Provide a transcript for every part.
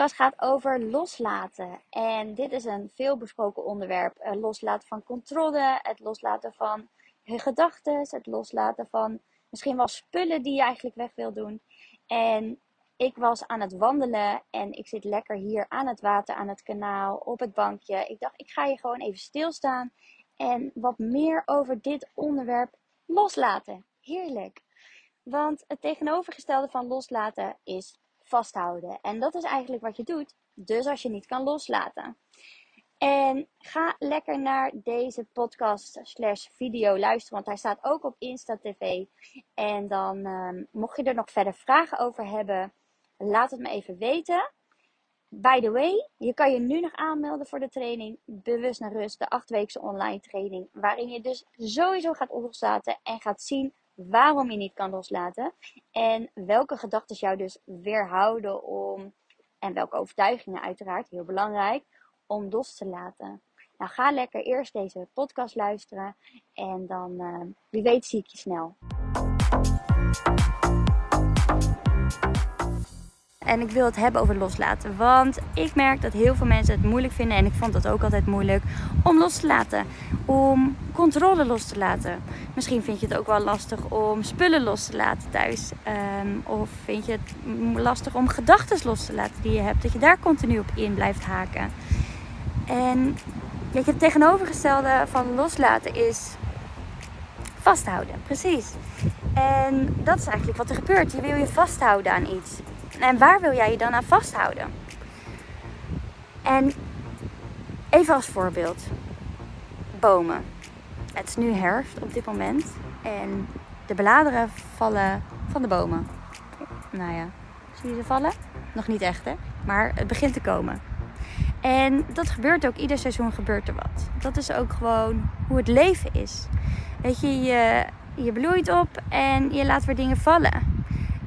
podcast gaat over loslaten. En dit is een veelbesproken onderwerp. Loslaten van controle, het loslaten van gedachten, het loslaten van misschien wel spullen die je eigenlijk weg wil doen. En ik was aan het wandelen en ik zit lekker hier aan het water, aan het kanaal, op het bankje. Ik dacht, ik ga hier gewoon even stilstaan en wat meer over dit onderwerp loslaten. Heerlijk. Want het tegenovergestelde van loslaten is vasthouden. En dat is eigenlijk wat je doet. Dus als je niet kan loslaten. En ga lekker naar deze podcast slash video luisteren. Want hij staat ook op Insta TV. En dan ehm, mocht je er nog verder vragen over hebben. Laat het me even weten. By the way, je kan je nu nog aanmelden voor de training Bewust naar Rust, de achtweekse online training. Waarin je dus sowieso gaat loslaten en gaat zien waarom je niet kan loslaten. En welke gedachten jou dus weerhouden om, en welke overtuigingen uiteraard, heel belangrijk, om los te laten. Nou, ga lekker eerst deze podcast luisteren en dan, uh, wie weet, zie ik je snel. En ik wil het hebben over loslaten. Want ik merk dat heel veel mensen het moeilijk vinden. En ik vond dat ook altijd moeilijk. Om los te laten. Om controle los te laten. Misschien vind je het ook wel lastig om spullen los te laten thuis. Ehm, of vind je het lastig om gedachten los te laten die je hebt. Dat je daar continu op in blijft haken. En weet je, het tegenovergestelde van loslaten is vasthouden. Precies. En dat is eigenlijk wat er gebeurt. Je wil je vasthouden aan iets. En waar wil jij je dan aan vasthouden? En even als voorbeeld: bomen. Het is nu herfst op dit moment en de bladeren vallen van de bomen. Nou ja, zie je ze vallen? Nog niet echt hè, maar het begint te komen. En dat gebeurt ook, ieder seizoen gebeurt er wat. Dat is ook gewoon hoe het leven is. Weet je, je, je bloeit op en je laat weer dingen vallen.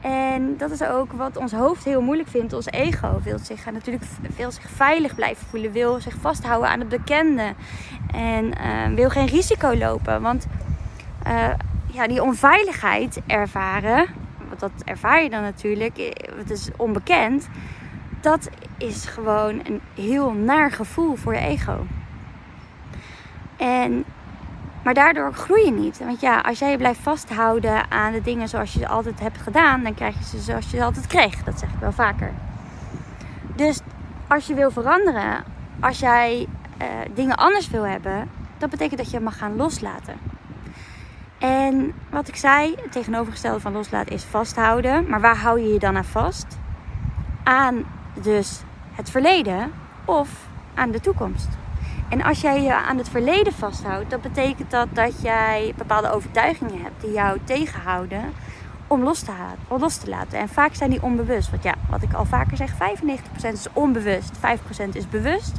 En dat is ook wat ons hoofd heel moeilijk vindt. Ons ego wil zich natuurlijk wil zich veilig blijven voelen. Wil zich vasthouden aan het bekende. En uh, wil geen risico lopen. Want uh, ja, die onveiligheid ervaren. Want dat ervaar je dan natuurlijk. Eh, het is onbekend. Dat is gewoon een heel naar gevoel voor je ego. En maar daardoor groei je niet. Want ja, als jij blijft vasthouden aan de dingen zoals je ze altijd hebt gedaan, dan krijg je ze zoals je ze altijd kreeg. Dat zeg ik wel vaker. Dus als je wil veranderen, als jij uh, dingen anders wil hebben, dat betekent dat je mag gaan loslaten. En wat ik zei, het tegenovergestelde van loslaten is vasthouden. Maar waar hou je je dan aan vast? Aan dus het verleden of aan de toekomst. En als jij je aan het verleden vasthoudt, dan betekent dat dat jij bepaalde overtuigingen hebt die jou tegenhouden om los te, los te laten. En vaak zijn die onbewust. Want ja, wat ik al vaker zeg, 95% is onbewust, 5% is bewust.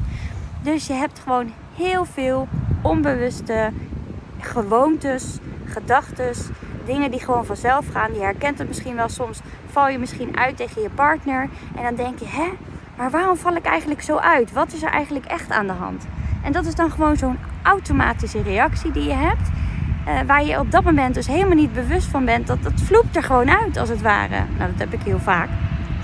Dus je hebt gewoon heel veel onbewuste gewoontes, gedachten, dingen die gewoon vanzelf gaan. Je herkent het misschien wel soms. Val je misschien uit tegen je partner en dan denk je, hè, maar waarom val ik eigenlijk zo uit? Wat is er eigenlijk echt aan de hand? En dat is dan gewoon zo'n automatische reactie die je hebt. Uh, waar je op dat moment dus helemaal niet bewust van bent. Dat, dat vloept er gewoon uit als het ware. Nou, dat heb ik heel vaak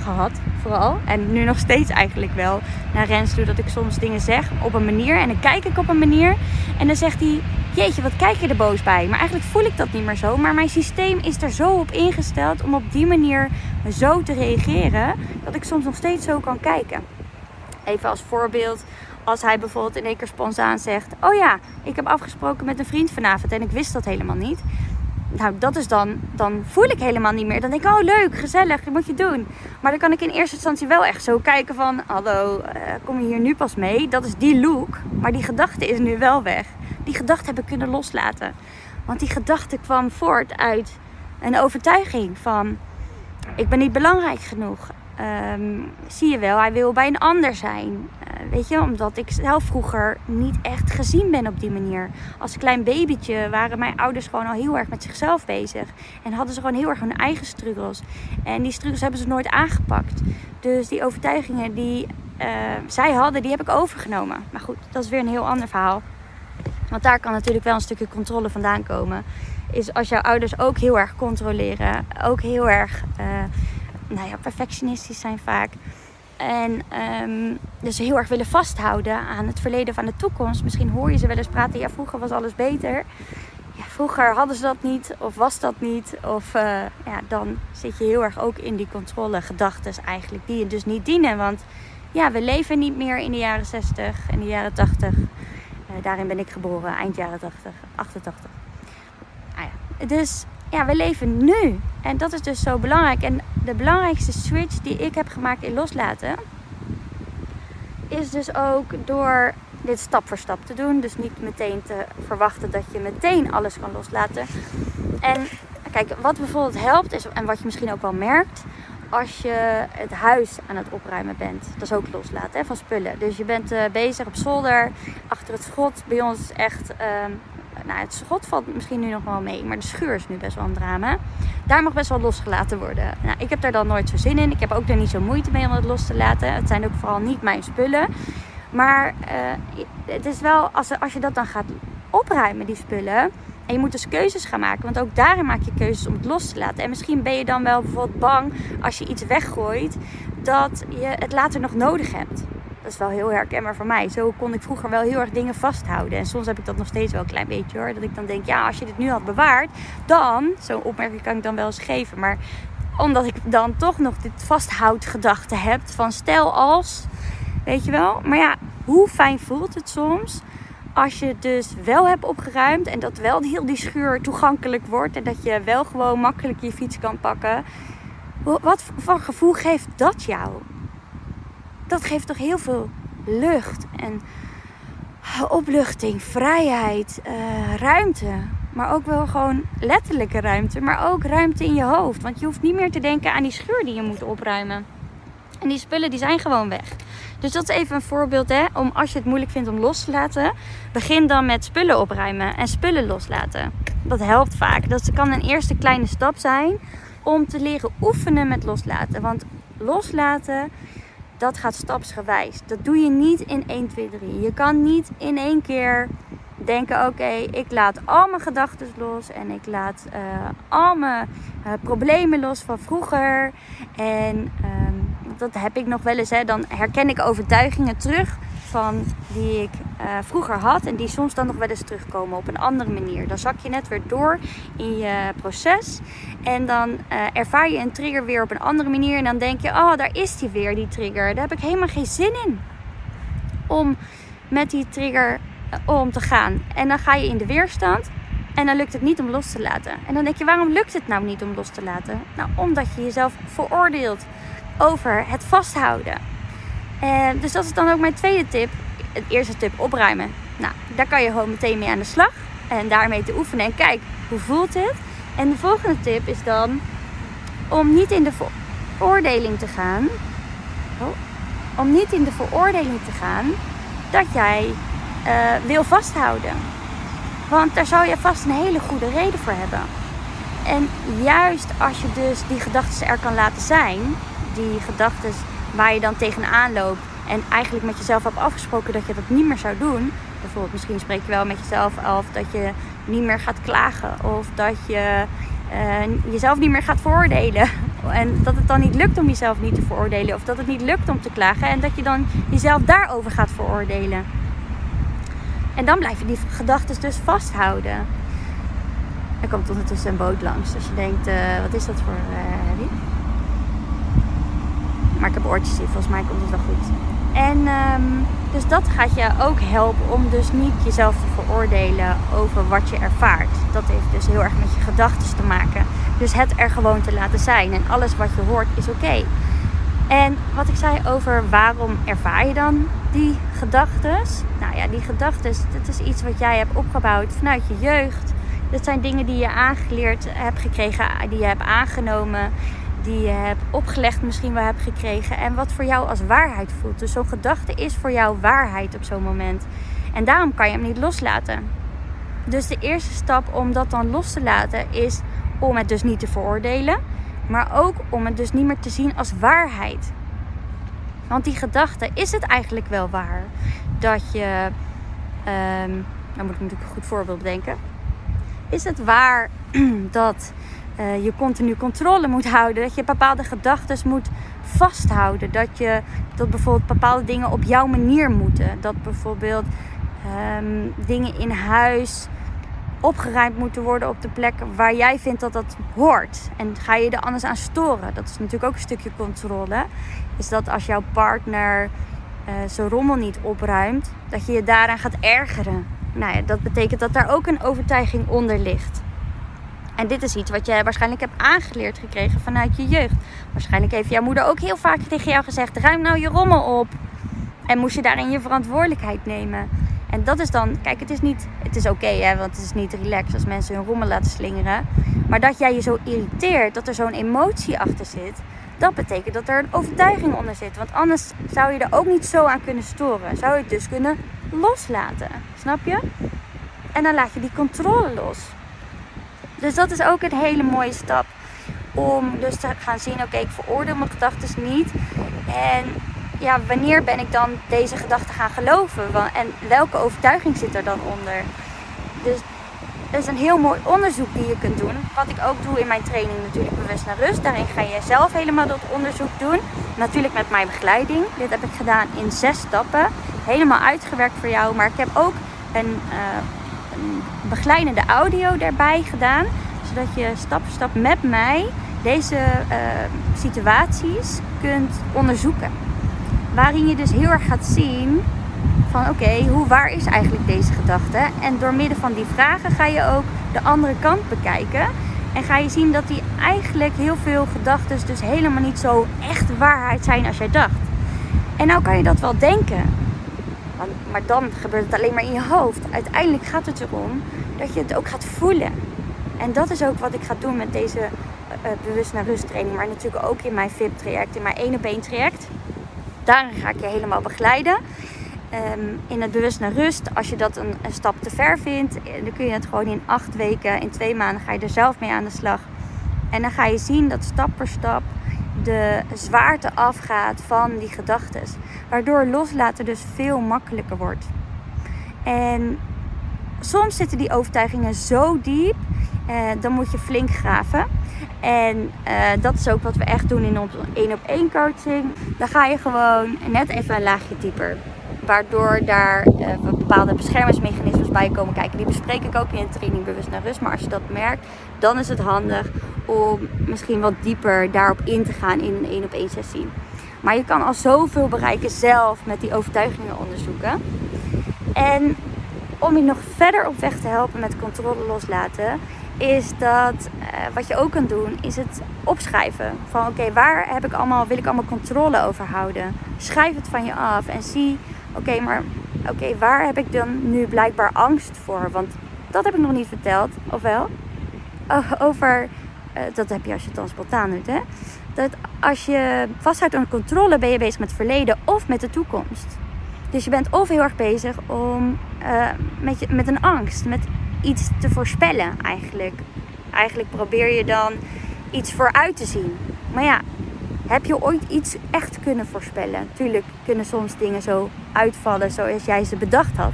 gehad, vooral. En nu nog steeds eigenlijk wel naar Rens toe. Dat ik soms dingen zeg op een manier. En dan kijk ik op een manier. En dan zegt hij, jeetje, wat kijk je er boos bij? Maar eigenlijk voel ik dat niet meer zo. Maar mijn systeem is er zo op ingesteld om op die manier zo te reageren. Dat ik soms nog steeds zo kan kijken. Even als voorbeeld als hij bijvoorbeeld in één keer spontaan zegt: Oh ja, ik heb afgesproken met een vriend vanavond en ik wist dat helemaal niet. Nou, dat is dan, dan voel ik helemaal niet meer. Dan denk ik, oh leuk, gezellig, dat moet je doen. Maar dan kan ik in eerste instantie wel echt zo kijken van, hallo, uh, kom je hier nu pas mee? Dat is die look, maar die gedachte is nu wel weg. Die gedachte heb ik kunnen loslaten. Want die gedachte kwam voort uit een overtuiging van, ik ben niet belangrijk genoeg. Um, zie je wel, hij wil bij een ander zijn. Uh, weet je, omdat ik zelf vroeger niet echt gezien ben op die manier. Als klein babytje waren mijn ouders gewoon al heel erg met zichzelf bezig. En hadden ze gewoon heel erg hun eigen struggles. En die struggles hebben ze nooit aangepakt. Dus die overtuigingen die uh, zij hadden, die heb ik overgenomen. Maar goed, dat is weer een heel ander verhaal. Want daar kan natuurlijk wel een stukje controle vandaan komen. Is als jouw ouders ook heel erg controleren. Ook heel erg... Uh, nou ja, perfectionistisch zijn vaak. En um, dus heel erg willen vasthouden aan het verleden aan de toekomst. Misschien hoor je ze wel eens praten. Ja, vroeger was alles beter. Ja, vroeger hadden ze dat niet of was dat niet. Of uh, ja, dan zit je heel erg ook in die controle gedachten eigenlijk. Die je dus niet dienen. Want ja, we leven niet meer in de jaren 60 en de jaren 80. Uh, daarin ben ik geboren, eind jaren 80, 88. Ah ja. Dus ja, we leven nu. En dat is dus zo belangrijk. En de belangrijkste switch die ik heb gemaakt in loslaten, is dus ook door dit stap voor stap te doen. Dus niet meteen te verwachten dat je meteen alles kan loslaten. En kijk, wat bijvoorbeeld helpt, is, en wat je misschien ook wel merkt, als je het huis aan het opruimen bent. Dat is ook loslaten hè, van spullen. Dus je bent uh, bezig op zolder, achter het schot. Bij ons echt uh, nou, het schot valt misschien nu nog wel mee, maar de schuur is nu best wel een drama. Daar mag best wel losgelaten worden. Nou, ik heb daar dan nooit zo zin in. Ik heb ook er niet zo moeite mee om het los te laten. Het zijn ook vooral niet mijn spullen. Maar uh, het is wel, als, als je dat dan gaat opruimen, die spullen. En je moet dus keuzes gaan maken. Want ook daarin maak je keuzes om het los te laten. En misschien ben je dan wel bijvoorbeeld bang als je iets weggooit. Dat je het later nog nodig hebt. Dat is wel heel herkenbaar voor mij. Zo kon ik vroeger wel heel erg dingen vasthouden. En soms heb ik dat nog steeds wel een klein beetje hoor. Dat ik dan denk, ja, als je dit nu had bewaard, dan, zo'n opmerking kan ik dan wel eens geven. Maar omdat ik dan toch nog dit vasthoudgedachte heb van stel als, weet je wel. Maar ja, hoe fijn voelt het soms als je dus wel hebt opgeruimd en dat wel heel die schuur toegankelijk wordt en dat je wel gewoon makkelijk je fiets kan pakken. Wat voor gevoel geeft dat jou? Dat geeft toch heel veel lucht en opluchting, vrijheid, uh, ruimte. Maar ook wel gewoon letterlijke ruimte, maar ook ruimte in je hoofd. Want je hoeft niet meer te denken aan die schuur die je moet opruimen. En die spullen die zijn gewoon weg. Dus dat is even een voorbeeld hè, om als je het moeilijk vindt om los te laten. Begin dan met spullen opruimen en spullen loslaten. Dat helpt vaak. Dat kan een eerste kleine stap zijn om te leren oefenen met loslaten. Want loslaten dat gaat stapsgewijs. Dat doe je niet in 1, 2, 3. Je kan niet in één keer denken: oké, ik laat al mijn gedachten los en ik laat uh, al mijn uh, problemen los van vroeger. En um, dat heb ik nog wel eens. Hè. Dan herken ik overtuigingen terug van die ik uh, vroeger had en die soms dan nog wel eens terugkomen op een andere manier. Dan zak je net weer door in je proces en dan uh, ervaar je een trigger weer op een andere manier en dan denk je, oh, daar is die weer, die trigger. Daar heb ik helemaal geen zin in om met die trigger uh, om te gaan. En dan ga je in de weerstand en dan lukt het niet om los te laten. En dan denk je, waarom lukt het nou niet om los te laten? Nou, omdat je jezelf veroordeelt over het vasthouden. En dus dat is dan ook mijn tweede tip. Het eerste tip, opruimen. Nou, daar kan je gewoon meteen mee aan de slag. En daarmee te oefenen. En kijk, hoe voelt het? En de volgende tip is dan om niet in de veroordeling te gaan. Oh, om niet in de veroordeling te gaan dat jij uh, wil vasthouden. Want daar zou je vast een hele goede reden voor hebben. En juist als je dus die gedachten er kan laten zijn, die gedachten waar je dan tegenaan loopt en eigenlijk met jezelf hebt afgesproken dat je dat niet meer zou doen. Bijvoorbeeld, misschien spreek je wel met jezelf af dat je niet meer gaat klagen of dat je uh, jezelf niet meer gaat veroordelen. En dat het dan niet lukt om jezelf niet te veroordelen of dat het niet lukt om te klagen en dat je dan jezelf daarover gaat veroordelen. En dan blijf je die gedachten dus vasthouden. Er komt ondertussen een boot langs. Dus je denkt, uh, wat is dat voor uh, maar ik heb oortjes in, volgens mij komt het wel goed. En um, dus dat gaat je ook helpen om dus niet jezelf te veroordelen over wat je ervaart. Dat heeft dus heel erg met je gedachten te maken. Dus het er gewoon te laten zijn. En alles wat je hoort is oké. En wat ik zei over waarom ervaar je dan die gedachten? Nou ja, die gedachten, dat is iets wat jij hebt opgebouwd vanuit je jeugd. Dat zijn dingen die je aangeleerd hebt gekregen, die je hebt aangenomen die je hebt opgelegd misschien wel hebt gekregen en wat voor jou als waarheid voelt. Dus zo'n gedachte is voor jou waarheid op zo'n moment. En daarom kan je hem niet loslaten. Dus de eerste stap om dat dan los te laten is om het dus niet te veroordelen, maar ook om het dus niet meer te zien als waarheid. Want die gedachte, is het eigenlijk wel waar dat je, um, nou moet ik natuurlijk een goed voorbeeld bedenken. Is het waar dat uh, je continu controle moet houden. Dat je bepaalde gedachten moet vasthouden. Dat, je, dat bijvoorbeeld bepaalde dingen op jouw manier moeten. Dat bijvoorbeeld ehm, dingen in huis opgeruimd moeten worden op de plek waar jij vindt dat dat hoort. En ga je er anders aan storen? Dat is natuurlijk ook een stukje controle. Is dat als jouw partner uh, zijn rommel niet opruimt, dat je je daaraan gaat ergeren. Nou ja, dat betekent dat daar ook een overtuiging onder ligt. En dit is iets wat jij waarschijnlijk hebt aangeleerd gekregen vanuit je jeugd. Waarschijnlijk heeft jouw moeder ook heel vaak tegen jou gezegd: ruim nou je rommel op. En moest je daarin je verantwoordelijkheid nemen. En dat is dan, kijk, het is niet, het is oké, hè, want het is niet relaxed als mensen hun rommel laten slingeren. Maar dat jij je zo irriteert, dat er zo'n emotie achter zit, dat betekent dat er een overtuiging onder zit. Want anders zou je er ook niet zo aan kunnen storen. Zou je het dus kunnen loslaten. Snap je? En dan laat je die controle los. Dus dat is ook een hele mooie stap. Om dus te gaan zien, oké, ik veroordeel mijn gedachten niet. En ja, wanneer ben ik dan deze gedachten gaan geloven? En welke overtuiging zit er dan onder? Dus dat is een heel mooi onderzoek die je kunt doen. Wat ik ook doe in mijn training natuurlijk bewust naar rust. Daarin ga je zelf helemaal dat onderzoek doen. Natuurlijk met mijn begeleiding. Dit heb ik gedaan in zes stappen. Helemaal uitgewerkt voor jou. Maar ik heb ook een, uh, begeleidende audio daarbij gedaan. Zodat je stap voor stap met mij deze uh, situaties kunt onderzoeken. Waarin je dus heel erg gaat zien van oké, hoe waar is eigenlijk deze gedachte? En door middel van die vragen ga je ook de andere kant bekijken. En ga je zien dat die eigenlijk heel veel gedachten dus helemaal niet zo echt waarheid zijn als jij dacht. En nou kan je dat wel denken. Maar dan gebeurt het alleen maar in je hoofd. Uiteindelijk gaat het erom dat je het ook gaat voelen. En dat is ook wat ik ga doen met deze uh, bewust naar rust training. Maar natuurlijk ook in mijn VIP traject, in mijn 1 op 1 traject. Daarin ga ik je helemaal begeleiden. Ehm, in het bewust naar rust, als je dat een, een, stap te ver vindt, eh, dan kun je het gewoon in acht weken, in twee maanden ga je er zelf mee aan de slag. En dan ga je zien dat stap per stap de zwaarte afgaat van die gedachten. Waardoor loslaten dus veel makkelijker wordt. En soms zitten die overtuigingen zo diep, eh, dan moet je flink graven. En eh, dat is ook wat we echt doen in onze 1 op 1 coaching. Dan ga je gewoon net even een laagje dieper. Waardoor daar uh, bepaalde beschermingsmechanismes bij komen kijken. Die bespreek ik ook in de training bewust naar rust. Maar als je dat merkt, dan is het handig om misschien wat dieper daarop in te gaan in een 1 op 1 sessie. Maar je kan al zoveel bereiken zelf met die overtuigingen onderzoeken. En om je nog verder op weg te helpen met controle loslaten, is dat uh, wat je ook kan doen, is het opschrijven. Van oké, waar heb ik allemaal, wil ik allemaal controle over houden? Schrijf het van je af en zie, oké, maar oké, waar heb ik dan nu blijkbaar angst voor? Want dat heb ik nog niet verteld, of wel? over, uh, dat heb je als je het dan spontaan doet, hè? Dat als je vasthoudt aan controle, ben je bezig met het verleden of met de toekomst. Dus je bent of heel erg bezig om, uh, met, je, met een angst, met iets te voorspellen eigenlijk. Eigenlijk probeer je dan iets vooruit te zien. Maar ja, heb je ooit iets echt kunnen voorspellen? Tuurlijk kunnen soms dingen zo uitvallen zoals jij ze bedacht had.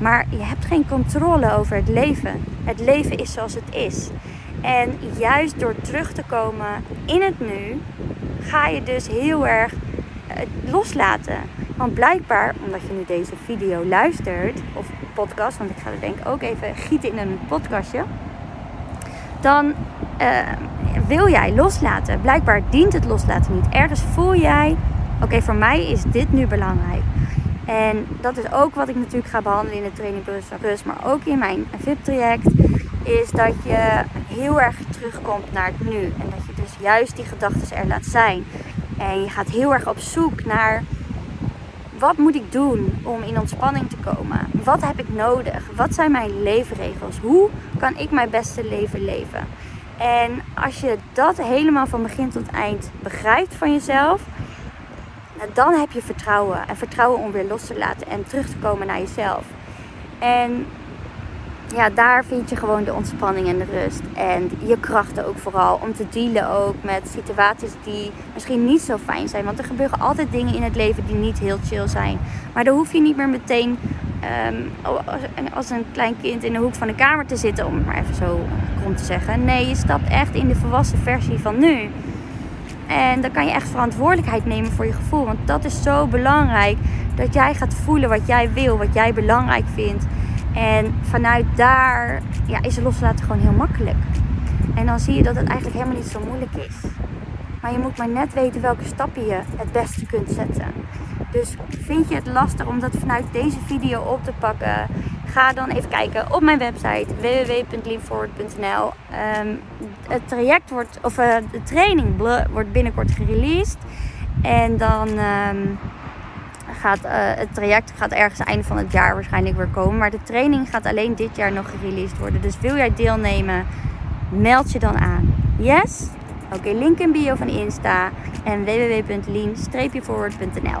Maar je hebt geen controle over het leven. Het leven is zoals het is. En juist door terug te komen in het nu, ga je dus heel erg eh, loslaten. Want blijkbaar, omdat je nu deze video luistert, of podcast, want ik ga er denk ik ook even gieten in een podcastje. Dan uh, wil jij loslaten. Blijkbaar dient het loslaten niet. Ergens voel jij, oké, voor mij is dit nu belangrijk. En dat is ook wat ik natuurlijk ga behandelen in de training Rust, maar ook in mijn VIP-traject. Is dat je heel erg terugkomt naar het nu. En dat je dus juist die gedachten er laat zijn. En je gaat heel erg op zoek naar wat moet ik doen om in ontspanning te komen? Wat heb ik nodig? Wat zijn mijn leefregels? Hoe kan ik mijn beste leven leven? En als je dat helemaal van begin tot eind begrijpt van jezelf, nou, dan heb je vertrouwen. En vertrouwen om weer los te laten en terug te komen naar jezelf. En ja, daar vind je gewoon de ontspanning en de rust. En je krachten ook vooral. Om te dealen ook met situaties die misschien niet zo fijn zijn. Want er gebeuren altijd dingen in het leven die niet heel chill zijn. Maar dan hoef je niet meer meteen um, als een klein kind in de hoek van de kamer te zitten. Om het maar even zo krom te zeggen. Nee, je stapt echt in de volwassen versie van nu. En dan kan je echt verantwoordelijkheid nemen voor je gevoel. Want dat is zo belangrijk. Dat jij gaat voelen wat jij wil, wat jij belangrijk vindt. En vanuit daar ja, is loslaten gewoon heel makkelijk. En dan zie je dat het eigenlijk helemaal niet zo moeilijk is. Maar je moet maar net weten welke stappen je het beste kunt zetten. Dus vind je het lastig om dat vanuit deze video op te pakken? Ga dan even kijken op mijn website www.leanforward.nl. Um, het traject wordt, of uh, de training wordt binnenkort gereleased. En dan um, gaat uh, het traject gaat ergens einde van het jaar waarschijnlijk weer komen. Maar de training gaat alleen dit jaar nog gereleased worden. Dus wil jij deelnemen, meld je dan aan. Yes? Oké, link in bio van Insta en www.lean-forward.nl.